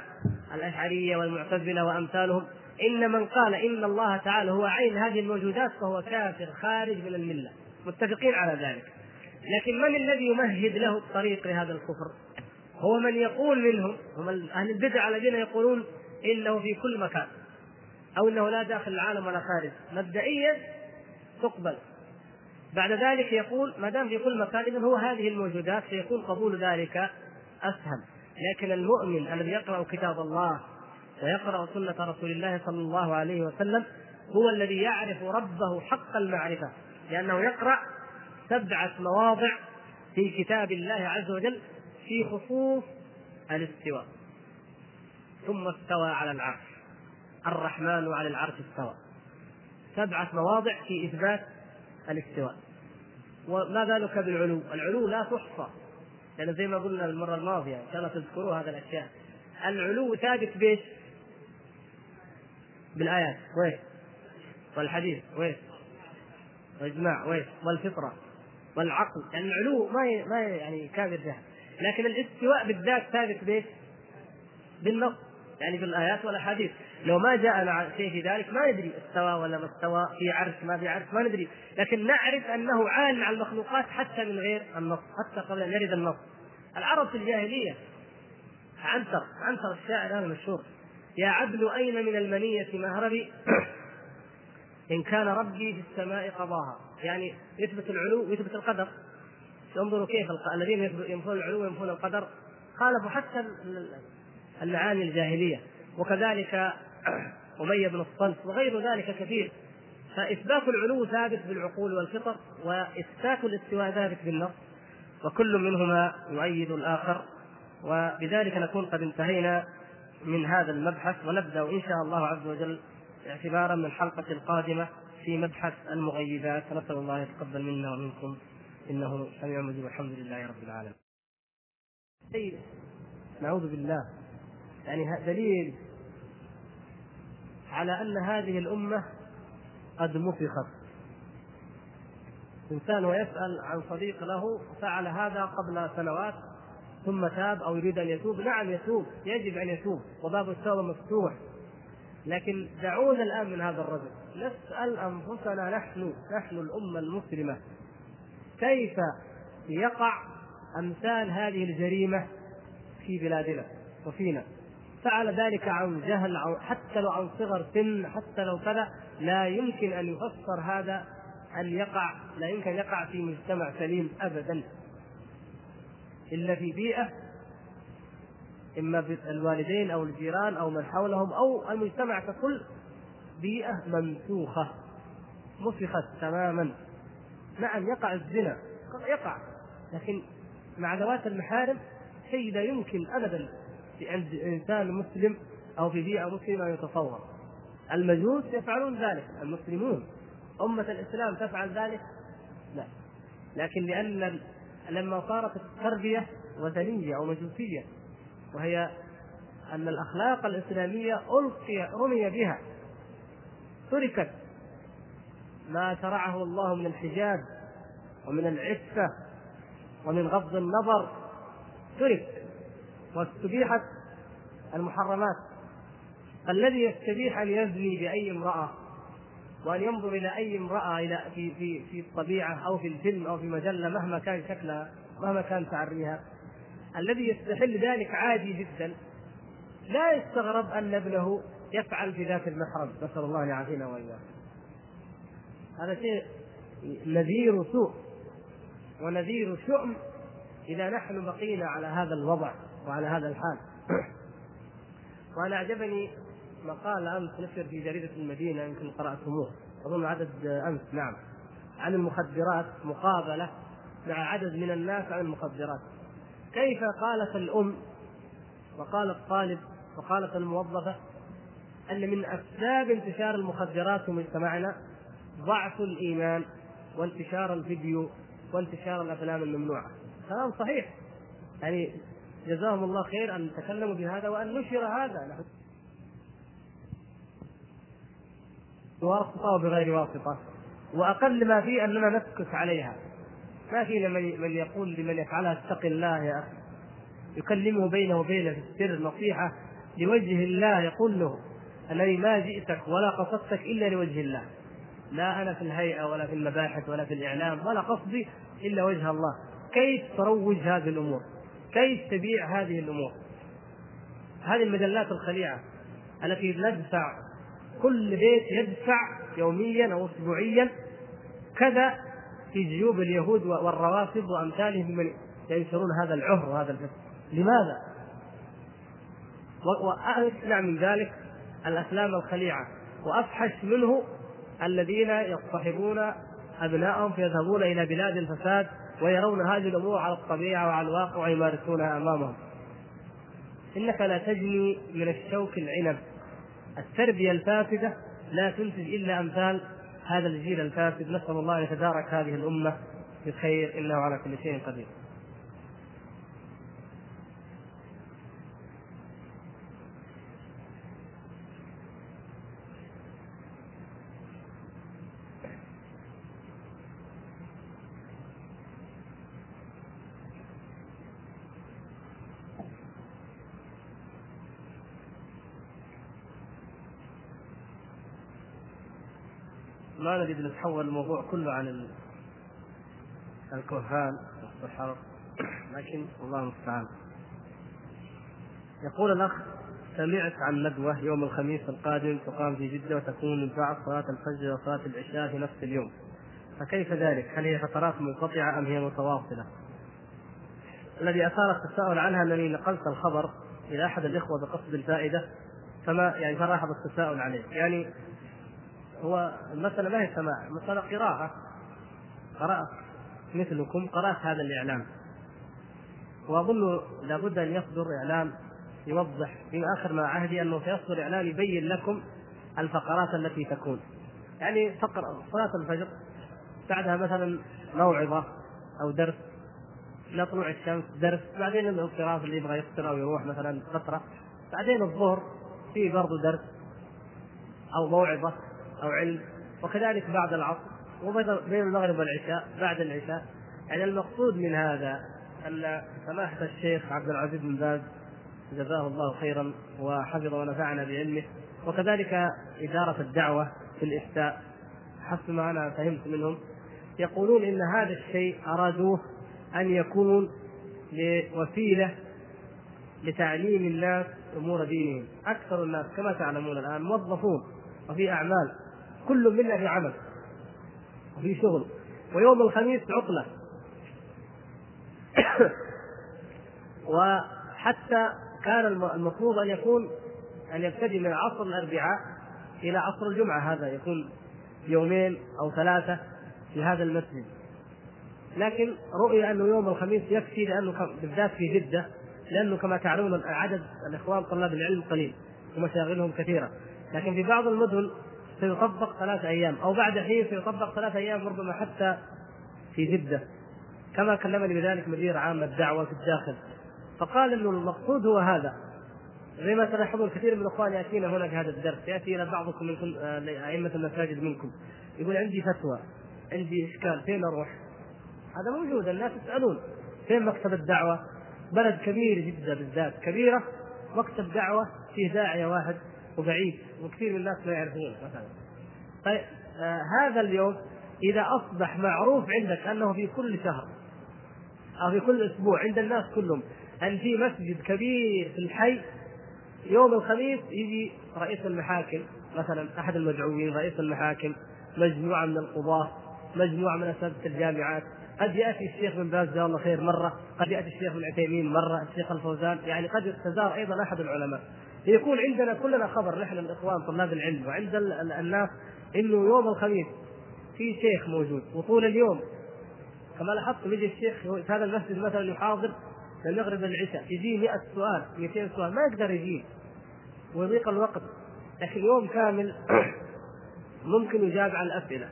الأشعرية والمعتزلة وأمثالهم إن من قال إن الله تعالى هو عين هذه الموجودات فهو كافر خارج من الملة. متفقين على ذلك. لكن من الذي يمهد له الطريق لهذا الكفر؟ هو من يقول منهم هم أهل البدع الذين يقولون إنه في كل مكان أو إنه لا داخل العالم ولا خارج. مبدئيا تقبل. بعد ذلك يقول ما دام في كل مكان اذا هو هذه الموجودات فيكون قبول ذلك اسهل لكن المؤمن الذي يقرأ كتاب الله ويقرأ سنة رسول الله صلى الله عليه وسلم هو الذي يعرف ربه حق المعرفة لأنه يقرأ سبعه مواضع في كتاب الله عز وجل في خصوص الاستواء. ثم استوى على العرش. الرحمن على العرش استوى. سبعة مواضع في إثبات الاستواء. وما بالك بالعلو؟ العلو لا تحصى. لأن زي ما قلنا المرة الماضية إن شاء الله تذكروا هذه الأشياء. العلو ثابت بإيش؟ بالآيات. وين؟ والحديث. وين؟ والإجماع. وين؟ والفطرة. والعقل. يعني العلو ما ما يعني كامل جهل لكن الاستواء بالذات ثابت بإيش؟ بالنص. يعني بالايات والأحاديث. لو ما جاءنا شيء في ذلك ما ندري استوى ولا ما استوى في عرش ما في عرش ما ندري. لكن نعرف أنه عال على المخلوقات حتى من غير النص حتى قبل أن يرد النص. العرب في الجاهلية عنتر عنتر الشاعر هذا مشهور يا عبد أين من المنية مهربي؟ إن كان ربي في السماء قضاها. يعني يثبت العلو ويثبت القدر. انظروا كيف الذين ينفون العلو وينفون القدر. خالفوا حتى المعاني الجاهلية وكذلك أمية بن الصلت وغير ذلك كثير. فإثبات العلو ثابت بالعقول والفطر وإثبات الاستواء ثابت بالنص وكل منهما يؤيد الآخر. وبذلك نكون قد انتهينا من هذا المبحث ونبدأ إن شاء الله عز وجل اعتبارا من الحلقة القادمة في مبحث المغيبات. نسأل الله يتقبل منا ومنكم. إنه سميع مجيب. والحمد لله رب العالمين. نعوذ بالله. يعني دليل على أن هذه الأمة قد مسخت إنسان ويسأل عن صديق له فعل هذا قبل سنوات ثم تاب أو يريد أن يتوب. نعم يتوب. يجب أن يتوب. وباب التوبة مفتوح. لكن دعونا الآن من هذا الرجل. نسأل أنفسنا نحن نحن الأمة المسلمة كيف يقع أمثال هذه الجريمة في بلادنا وفينا؟ فعل ذلك عن جهل حتى لو عن صغر سن حتى لو كذا لا يمكن أن يفسر هذا أن يقع لا يمكن أن يقع في مجتمع سليم ابدا. إلا في بيئة إما الوالدين أو الجيران أو من حولهم أو المجتمع ككل بيئة ممسوخه مسخت تماما. نعم يقع الزنا يقع لكن مع ذوات المحارم شيء لا يمكن ابدا. عند إنسان مسلم أو في بيئة مسلمة يتصور. المجوس يفعلون ذلك المسلمون. أمة الإسلام تفعل ذلك؟ لا. لكن لأن لما صارت التربية وثنية أو مجوسية وهي أن الأخلاق الإسلامية ألقي رمي بها تركت ما شرعه الله من الحجاب ومن العفة ومن غض النظر ترك واستبيحت المحرمات. الذي يستبيح أن يزني بأي امرأة وأن ينظر إلى أي امرأة إلى في في في الطبيعة أو في الفيلم أو في مجلة مهما كان شكلها مهما كان تعريها الذي يستحل ذلك عادي جدا. لا يستغرب أن ابنه يفعل في ذات المحرم. نسأل الله ان يعافينا واياه هذا شيء نذير سوء ونذير شؤم إذا نحن بقينا على هذا الوضع وعلى هذا الحال. وأنا أعجبني مقال امس نشر في جريدة المدينة يمكن قرأتموه. أظن عدد امس نعم. عن المخدرات مقابلة مع عدد من الناس عن المخدرات. كيف قالت الأم وقال الطالب وقالت الموظفة أن من أسباب انتشار المخدرات في مجتمعنا ضعف الإيمان وانتشار الفيديو وانتشار الأفلام الممنوعة؟ كلام صحيح. يعني جزاهم الله خير أن تكلموا بهذا وأن نشر هذا. بواسطة وبغير واسطة. وأقل ما فيه أننا نسكت عليها. ما فينا من من يقول لمن يفعلها اتق الله يا أخي. يكلمه بينه وبينه في السر نصيحة لوجه الله يقول له أنني ما جئتك ولا قصدتك إلا لوجه الله. لا أنا في الهيئة ولا في المباحث ولا في الإعلام ولا قصدي إلا وجه الله. كيف تروج هذه الأمور؟ كيف تبيع هذه الأمور؟ هذه المجلات الخليعة التي ندفع كل بيت يدفع يوميا أو أسبوعيا كذا في جيوب اليهود والروافض وأمثالهم من ينشرون هذا العهر وهذا الفسق. لماذا؟ وأسمع من ذلك الأفلام الخليعة. وأفحش منه الذين يصطحبون أبنائهم فيذهبون إلى بلاد الفساد ويرون هذه الأمور على الطبيعة وعلى الواقع ويمارسونها أمامهم. إنك لا تجني من الشوك العنب. التربية الفاسدة لا تنتج إلا أمثال هذا الجيل الفاسد. نسأل الله أن يتدارك هذه الأمة بالخير إنه على كل شيء قدير. ما نريد نتحول الموضوع كله عن الكهان والسحر لكن الله المستعان يقول الأخ سمعت عن ندوة يوم الخميس القادم تقام في جدة وتكون من بعد صلاة الفجر وصلاة العشاء في نفس اليوم فكيف ذلك؟ هل هي فترات منقطعة أم هي متواصلة؟ الذي اثار التساؤل عنها أنني نقلت الخبر إلى أحد الإخوة بقصد الفائدة فما يعني فلاحظ التساؤل عليه يعني هو المسألة ما هي سماع المسألة قراءة. قرأت مثلكم قرأت هذا الإعلام. وأظن لابد أن يصدر إعلام يوضح في آخر ما عهدي أنه سيصدر إعلام يبين لكم الفقرات التي تكون. يعني فقرة صلاة الفجر بعدها مثلا موعظة أو درس إلى طلوع الشمس درس بعدين الانصراف اللي يبغى يفطر أو يروح مثلا فترة بعدين الظهر في برضه درس أو موعظة. أو علم. وكذلك بعد العصر وبين المغرب والعشاء بعد العشاء. يعني المقصود من هذا أن سماحة الشيخ عبد العزيز بن باز جزاه الله خيرا وحفظ ونفعنا بعلمه. وكذلك إدارة الدعوة في الإفتاء حسب ما أنا فهمت منهم. يقولون إن هذا الشيء أرادوه أن يكون لوسيلة لتعليم الناس أمور دينهم. أكثر الناس كما تعلمون الآن موظفون وفي أعمال. كل منا في عمل وفي شغل. ويوم الخميس عطلة. وحتى كان المفروض أن يكون أن يبتدي من عصر الأربعاء إلى عصر الجمعة هذا يكون يومين أو ثلاثة في هذا المسجد. لكن رؤي أنه يوم الخميس يكفي لأنه بالذات في جدة لأنه كما تعلمون عدد الإخوان طلاب العلم قليل ومشاغلهم كثيرة. لكن في بعض المدن سيطبق ثلاث أيام أو بعد حين سيطبق ثلاث أيام ربما حتى في جده كما كلمني بذلك مدير عام الدعوة في الداخل. فقال إنه المقصود هو هذا. زي ما تلاحظون كثير من الاخوان يأتينا هنا في هذا الدرس. يأتي إلى بعضكم من آه، أئمة المساجد منكم. يقول عندي فتوى عندي إشكال فين أروح؟ هذا موجود الناس يسألون. فين مكتب الدعوة؟ بلد كبير جدا بالذات كبيرة مكتب دعوة فيه داعية واحد. وبعيد وكثير من الناس لا يعرفون مثلا. طيب آه هذا اليوم إذا أصبح معروف عندك أنه في كل شهر أو في كل أسبوع عند الناس كلهم أن في مسجد كبير في الحي يوم الخميس يجي رئيس المحاكم مثلا أحد المدعوين رئيس المحاكم مجموعة من القضاة مجموعة من أساتذة الجامعات. قد يأتي الشيخ بن باز جزاه الله خير مرة، قد يأتي الشيخ ابن عثيمين مرة، الشيخ الفوزان، يعني قد يستزار أيضا أحد العلماء. يكون عندنا كلنا خبر نحن الإخوان طلاب العلم وعند الناس إنه يوم الخميس في شيخ موجود وطول اليوم. كما لاحظتم يجي الشيخ في هذا المسجد مثلا يحاضر المغرب للعشاء يجي 100 سؤال 200 سؤال ما يقدر يجيب ويضيق الوقت. لكن يوم كامل ممكن يجاب على الأسئلة.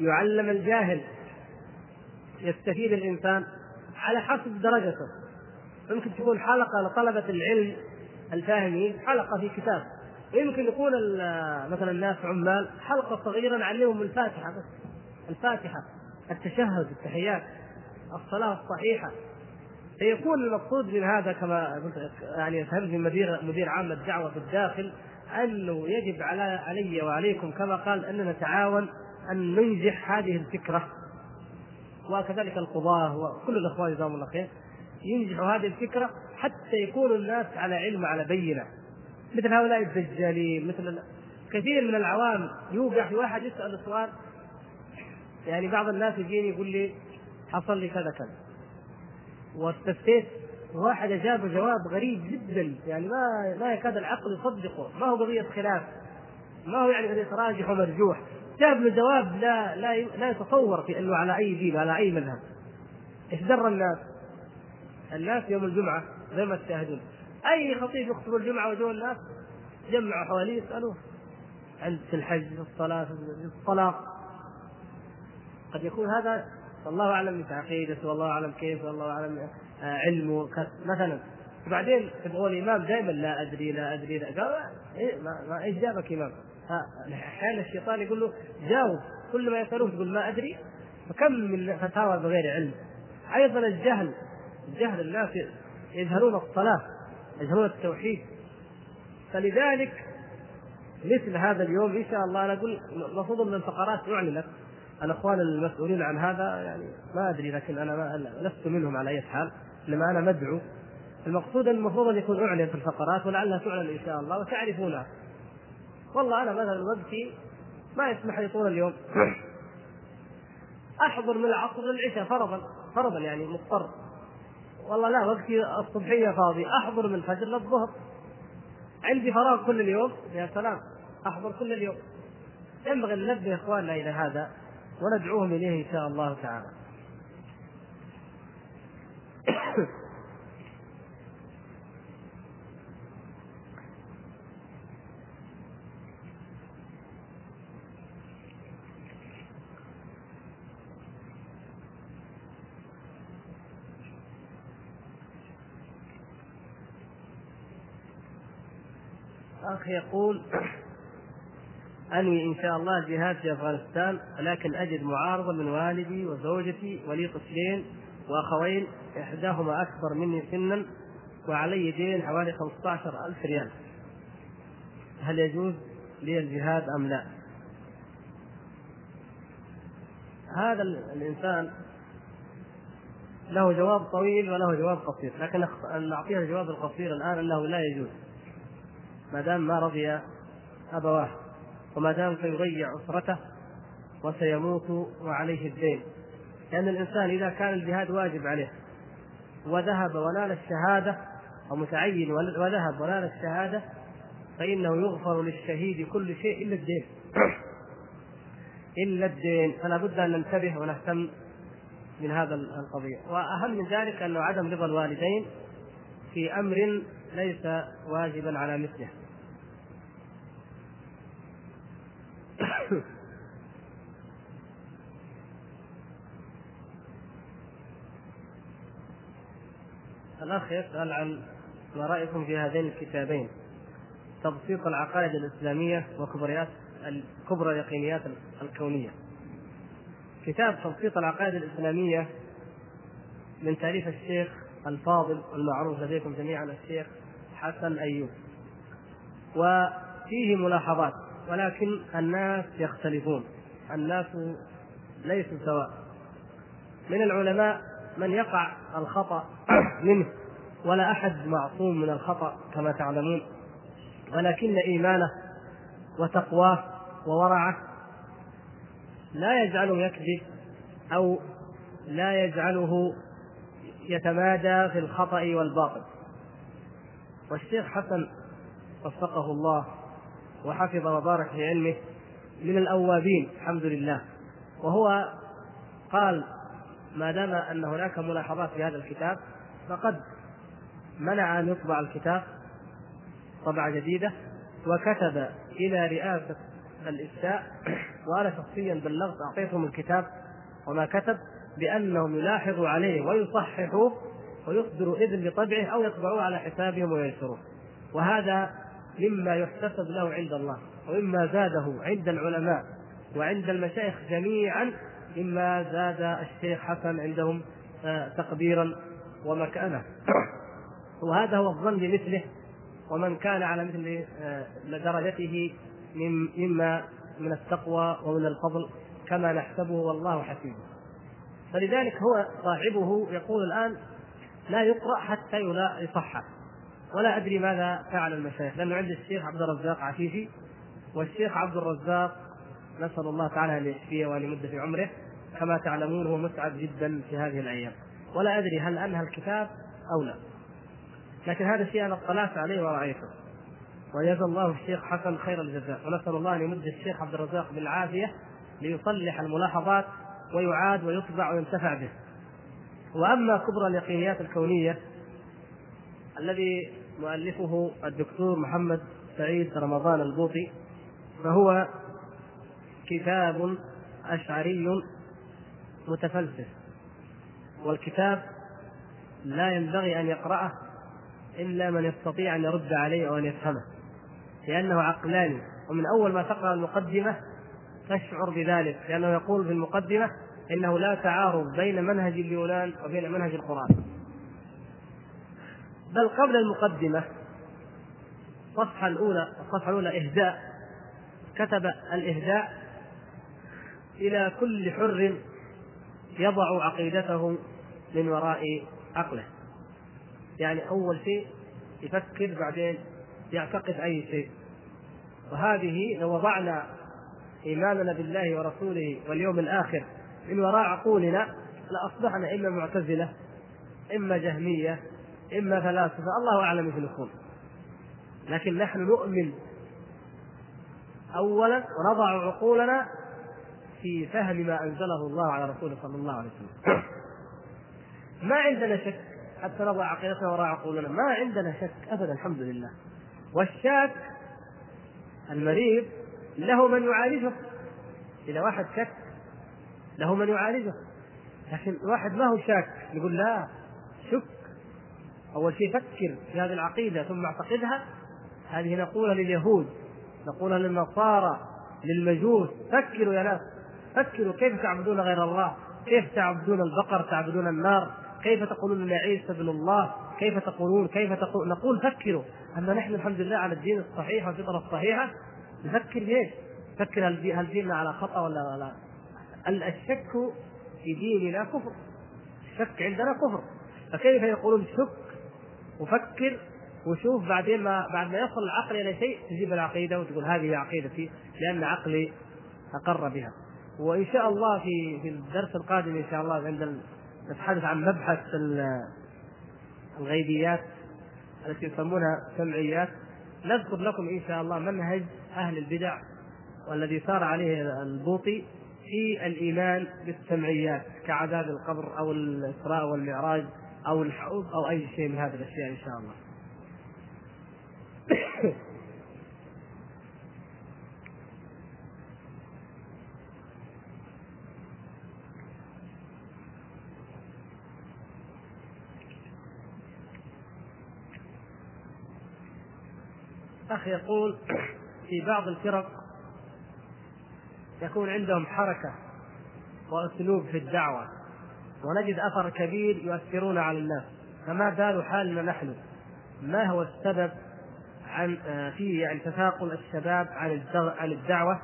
يعلم الجاهل يستفيد الإنسان على حسب درجته. يمكن تكون حلقة لطلبة العلم الفاهمين حلقة في كتاب. ويمكن يكون مثلا الناس عمال حلقة صغيرة نعلمهم الفاتحة بس. الفاتحة التشهد التحيات الصلاة الصحيحة. فيكون المقصود من هذا كما يعني فهمت من مدير مدير عام الدعوة في الداخل أنه يجب على علي وعليكم كما قال ان نتعاون أن ننجح هذه الفكرة. وكذلك القضاة وكل الاخوان جزاهم الله خير. ينجحوا هذه الفكرة حتى يكون الناس على علم وعلى بينة. مثل هؤلاء الدجالين مثل كثير من العوام يوقع في واحد يسأل سؤال يعني بعض الناس يجيني يقول لي حصل لي كذا كذا. واستفتيت واحد اجاب جواب غريب جدا. يعني ما ما يكاد العقل يصدقه. ما هو قضية خلاف. ما هو يعني قضية راجح ومرجوح. جاب له جواب لا لا لا يتصور في إنه على أي دين على أي مذهب. إيش در الناس؟ الناس يوم الجمعة زي ما تشاهدون أي خطيب يخطب الجمعة وجو الناس جمعوا حواليه يسألوه عن في الحج في الصلاة في الطلاق. قد يكون هذا والله أعلم في عقيدته والله أعلم كيف والله أعلم آه، علمه. مثلا وبعدين تبغون الإمام دائما لا أدري لا أدري لا قال إيه ما, ما إيش جابك إمام؟ أحيانا الشيطان يقول له جاوب كل ما يسألوه تقول ما أدري. فكم من فتاوى بغير علم؟ أيضا الجهل الجهل الناس يجهلون الصلاة يجهلون التوحيد. فلذلك مثل هذا اليوم إن شاء الله أنا أقول المفروض ان الفقرات أعلنت. الأخوان المسؤولين عن هذا يعني ما أدري لكن أنا ما لست منهم على أي حال انما أنا مدعو. المقصود المفروض أن يكون أعلن في الفقرات ولعلها تعلن إن شاء الله وتعرفونها. والله أنا مثلا وقتي ما يسمح لي طول اليوم. أحضر من العصر للعشاء فرضا فرضا يعني مضطر. والله لا وقتي الصبحية فاضي أحضر من الفجر للظهر. عندي فراغ كل اليوم. يا سلام. أحضر كل اليوم. ينبغي أن ننبه إخواننا إلى هذا وندعوهم إليه إن شاء الله تعالى اخ يقول أنوي إن شاء الله الجهاد في أفغانستان ولكن أجد معارضة من والدي وزوجتي ولي طفلين وأخوين إحداهما أكبر مني سنا وعلي دين حوالي 15 ألف ريال. هل يجوز لي الجهاد أم لا؟ هذا الإنسان له جواب طويل وله جواب قصير لكن نعطيه الجواب القصير الآن أنه لا يجوز. ما دام ما رضي أبواه وما دام سيضيع أسرته وسيموت وعليه الدين. لأن الإنسان إذا كان الجهاد واجب عليه وذهب ونال الشهادة أو متعين وذهب ونال الشهادة فإنه يغفر للشهيد كل شيء إلا الدين. إلا الدين. فلا بد أن ننتبه ونهتم من هذا القضية. وأهم من ذلك أنه عدم رضا الوالدين في أمر ليس واجبا على مثله. الأخ يسأل عن ما رأيكم في هذين الكتابين تبسيط العقائد الإسلامية وكبريات كبرى اليقينيات الكونية. كتاب تبسيط العقائد الإسلامية من تأليف الشيخ الفاضل المعروف لديكم جميعا الشيخ حسن أيوب وفيه ملاحظات ولكن الناس يختلفون. الناس ليسوا سواء. من العلماء من يقع الخطأ منه ولا أحد معصوم من الخطأ كما تعلمون. ولكن إيمانه وتقواه وورعه لا يجعله يكذب أو لا يجعله يتمادى في الخطأ والباطل. والشيخ حسن وفقه الله وحفظ وبارك في علمه من الأوابين الحمد لله. وهو قال ما دام أن هناك ملاحظات في هذا الكتاب فقد منع أن يطبع الكتاب طبعة جديدة وكتب إلى رئاسة الإفتاء وأنا شخصيا بلغت أعطيتهم الكتاب وما كتب بأنهم يلاحظوا عليه ويصححوه ويصدروا إذن بطبعه أو يطبعوه على حسابهم وينشروه. وهذا مما يحتسب له عند الله ومما زاده عند العلماء وعند المشايخ جميعا مما زاد الشيخ حسن عندهم آه، تقديرا ومكانة. وهذا هو الظن بمثله ومن كان على مثل آه، درجته مما من التقوى ومن الفضل كما نحسبه والله حسيبه فلذلك هو صاحبه يقول الآن لا يقرأ حتى يصحح. ولا أدري ماذا فعل المشايخ لأنه عندي الشيخ عبد الرزاق عفيفي والشيخ عبد الرزاق نسأل الله تعالى أن يشفيه وأن يمد في عمره كما تعلمون هو متعب جدا في هذه الأيام. ولا أدري هل أنهى الكتاب أو لا. لكن هذا الشيء أنا اطلعت عليه ورأيته. وجزا الله الشيخ حسن خير الجزاء. ونسأل الله أن يمد الشيخ عبد الرزاق بالعافية ليصلح الملاحظات ويعاد ويطبع وينتفع به. وأما كبرى اليقينيات الكونية الذي مؤلفه الدكتور محمد سعيد رمضان البوطي فهو كتاب أشعري متفلسف والكتاب لا ينبغي أن يقرأه إلا من يستطيع أن يرد عليه أو أن يفهمه لأنه عقلاني ومن أول ما تقرأ المقدمة تشعر بذلك لأنه يقول في المقدمة إنه لا تعارض بين منهج اليونان وبين منهج القرآن. بل قبل المقدمة الصفحة الأولى الصفحة الأولى إهداء كتب الإهداء إلى كل حر يضع عقيدته من وراء عقله. يعني أول شيء يفكر بعدين يعتقد أي شيء. وهذه لو وضعنا إيماننا بالله ورسوله واليوم الآخر من وراء عقولنا لأصبحنا إما معتزلة إما جهمية إما فلاسفة الله أعلم إيش نكون لكن نحن نؤمن أولا ونضع عقولنا في فهم ما أنزله الله على رسوله صلى الله عليه وسلم. ما عندنا شك حتى نضع عقيدتنا وراء عقولنا. ما عندنا شك أبدا الحمد لله. والشاك المريض له من يعالجه. إذا واحد شك له من يعالجه. لكن واحد ما هو شاك يقول لا شك. أول شيء فكر في هذه العقيدة ثم اعتقدها. هذه نقولها لليهود نقولها للنصارى للمجوس. فكروا يا ناس فكروا كيف تعبدون غير الله؟ كيف تعبدون البقر تعبدون النار؟ كيف تقولون إن عيسى ابن الله؟ كيف تقولون كيف تقول؟ نقول فكروا. أما نحن الحمد لله على الدين الصحيح والفطرة الصحيحة نفكر ليش؟ نفكر هل ديننا على خطأ ولا لا؟ الشك في ديننا كفر. الشك عندنا كفر. فكيف يقولون شك وفكر وشوف بعدين ما بعد ما يصل العقل إلى شيء تجيب العقيدة وتقول هذه عقيدتي لأن عقلي أقر بها. وإن شاء الله في في الدرس القادم إن شاء الله عند نتحدث عن مبحث الغيبيات التي يسمونها سمعيات. نذكر لكم إن شاء الله منهج أهل البدع والذي سار عليه البوطي في الإيمان بالسمعيات كعذاب القبر أو الإسراء والمعراج أو الحوض أو أي شيء من هذه الأشياء إن شاء الله. أخ يقول في بعض الفرق يكون عندهم حركة وأسلوب في الدعوة. ونجد أثر كبير يؤثرون على الناس. فما بال حالنا نحن؟ ما هو السبب عن آه، في يعني تثاقل الشباب عن عن الدعوة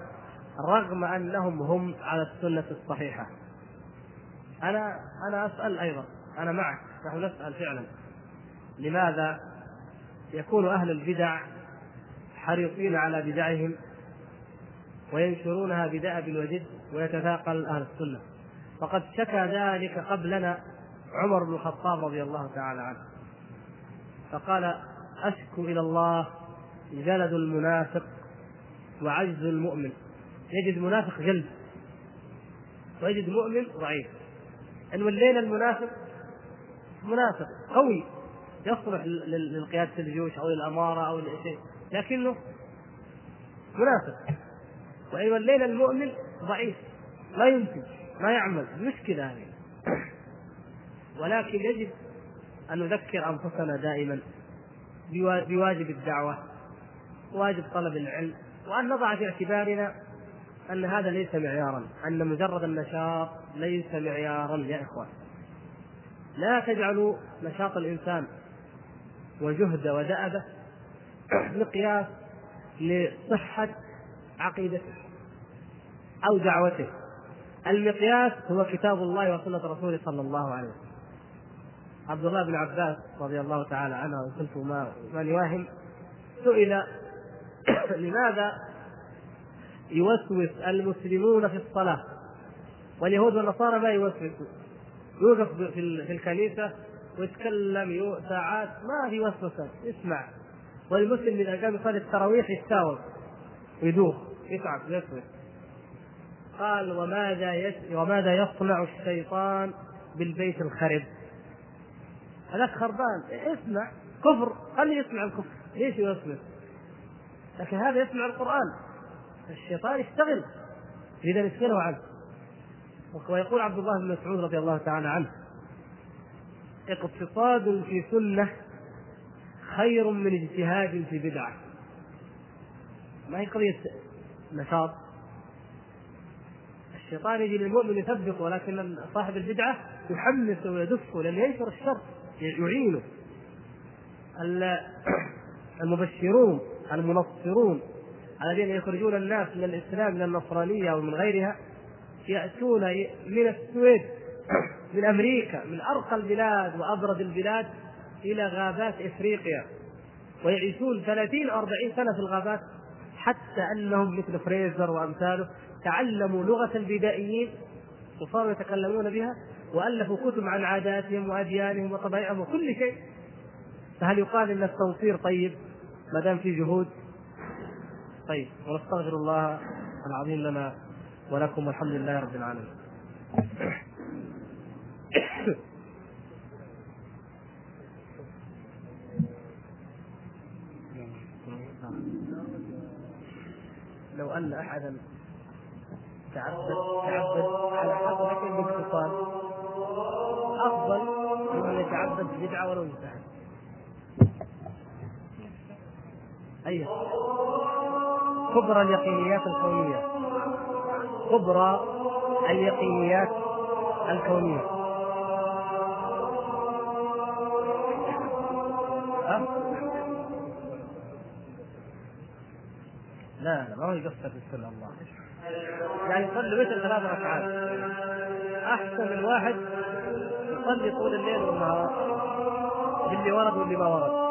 رغم أنهم هم على السنة الصحيحة؟ أنا أنا أسأل أيضا. أنا معك. نحن نسأل فعلا. لماذا يكون أهل البدع حريصين على بدعهم؟ وينشرونها بدأب وجد ويتثاقل أهل السنة. فقد شكى ذلك قبلنا عمر بن الخطاب رضي الله تعالى عنه. فقال أشكو إلى الله جلد المنافق وعجز المؤمن. يجد منافق جلد ويجد مؤمن ضعيف. إن ولينا المنافق منافق قوي يصلح لقيادة الجيوش أو للأمارة أو لشيء لكنه منافق. وإن ولينا المؤمن ضعيف لا ينتج ما يعمل. مشكلة هذه. ولكن يجب أن نذكر أنفسنا دائما بواجب الدعوة واجب طلب العلم وأن نضع في اعتبارنا أن هذا ليس معيارا أن مجرد النشاط ليس معيارا يا إخوان. لا تجعلوا نشاط الإنسان وجهده ودأبه مقياس لصحة عقيدته أو دعوته. المقياس هو كتاب الله وسنة رسوله صلى الله عليه وسلم. عبد الله بن عباس رضي الله تعالى عنه وكنت ما من يواهم سئل لماذا يوسوس المسلمون في الصلاة؟ واليهود والنصارى ما يوسوسوا يوقف في الكنيسة ويتكلم ساعات ما في وسوسة. يسمع والمسلم إذا قام يصلي التراويح يتساوم ويدوخ يتعب يسوس قال وماذا يس... وماذا يصنع الشيطان بالبيت الخرب؟ هذاك خربان. اسمع كفر. خليه يسمع الكفر. ليش يوسوس لكن هذا يسمع القرآن. الشيطان يشتغل. إذا يشغله عنه. ويقول عبد الله بن مسعود رضي الله تعالى عنه اقتصاد في سنة خير من اجتهاد في بدعة. ما هي قضية نشاط. الشيطان يجي للمؤمن يثبط ولكن صاحب البدعة يحمسه ويدفه لأنه ينشر الشر يعينه. المبشرون المنصرون الذين يخرجون الناس من الإسلام من النصرانية أو من غيرها يأتون من السويد من أمريكا من أرقى البلاد وابرد البلاد إلى غابات إفريقيا. ويعيشون 30 40 سنة في الغابات. حتى أنهم مثل فريزر وأمثاله تعلموا لغة البدائيين وصاروا يتكلمون بها وألفوا كتب عن عاداتهم وأديانهم وطبائعهم وكل شيء. فهل يقال إن التنصير طيب؟ ما دام في جهود. طيب ونستغفر الله العظيم لنا ولكم والحمد لله رب العالمين. لو أن احدا تعبد تعبد على حسب باتصال أفضل من ان يتعبد بدعة ولو اجتهد أي كبرى اليقينيات الكونية. كبرى اليقينيات الكونية. أه؟ لا لا. يقصر في السنة الله. يعني يصلي مثل ثلاث ركعات. أحسن من واحد يصلي طول الليل والنهار. باللي ورد واللي ما ورد.